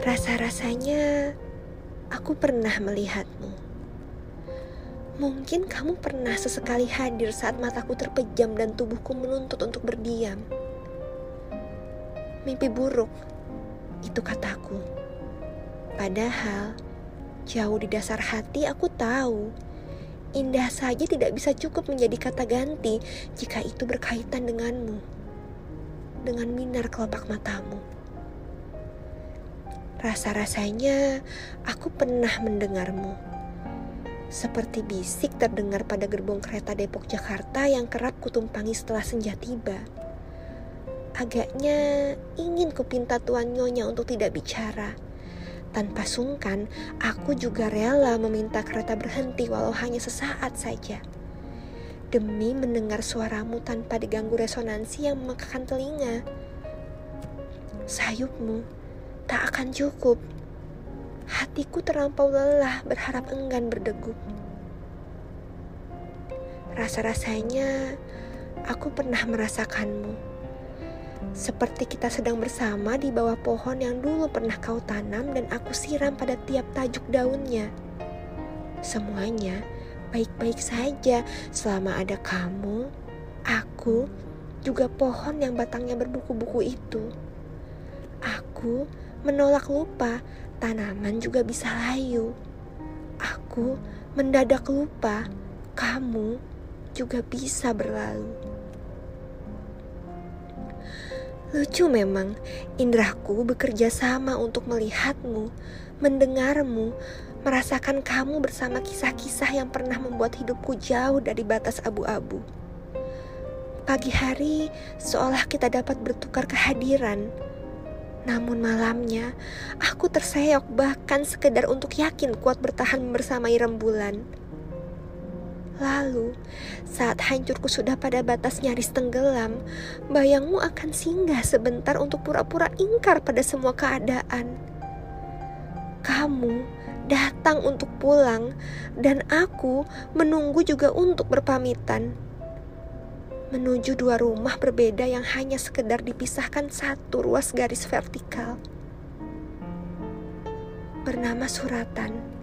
Rasa-rasanya aku pernah melihatmu. Mungkin kamu pernah sesekali hadir saat mataku terpejam dan tubuhku menuntut untuk berdiam. Mimpi buruk, itu kataku. Padahal, jauh di dasar hati aku tahu, indah saja tidak bisa cukup menjadi kata ganti jika itu berkaitan denganmu. Dengan minar kelopak matamu. Rasa-rasanya aku pernah mendengarmu. Seperti bisik terdengar pada gerbong kereta Depok Jakarta yang kerap kutumpangi setelah senja tiba. Agaknya ingin kupinta Tuan Nyonya untuk tidak bicara. Tanpa sungkan, aku juga rela meminta kereta berhenti walau hanya sesaat saja. Demi mendengar suaramu tanpa diganggu resonansi yang memekakan telinga. Sayupmu tak akan cukup. Hatiku terlampau lelah berharap enggan berdegup. Rasa-rasanya aku pernah merasakanmu. Seperti kita sedang bersama di bawah pohon yang dulu pernah kau tanam dan aku siram pada tiap tajuk daunnya. Semuanya baik-baik saja selama ada kamu, aku, juga pohon yang batangnya berbuku-buku itu. Aku menolak lupa, tanaman juga bisa layu. Aku mendadak lupa, kamu juga bisa berlalu. Lucu memang, indraku bekerja sama untuk melihatmu, mendengarmu, merasakan kamu bersama kisah-kisah yang pernah membuat hidupku jauh dari batas abu-abu. Pagi hari seolah kita dapat bertukar kehadiran, namun malamnya, aku terseok bahkan sekedar untuk yakin kuat bertahan bersamai rembulan. Lalu, saat hancurku sudah pada batas nyaris tenggelam, bayangmu akan singgah sebentar untuk pura-pura ingkar pada semua keadaan. Kamu datang untuk pulang, dan aku menunggu juga untuk berpamitan menuju dua rumah berbeda yang hanya sekedar dipisahkan satu ruas garis vertikal. Bernama suratan.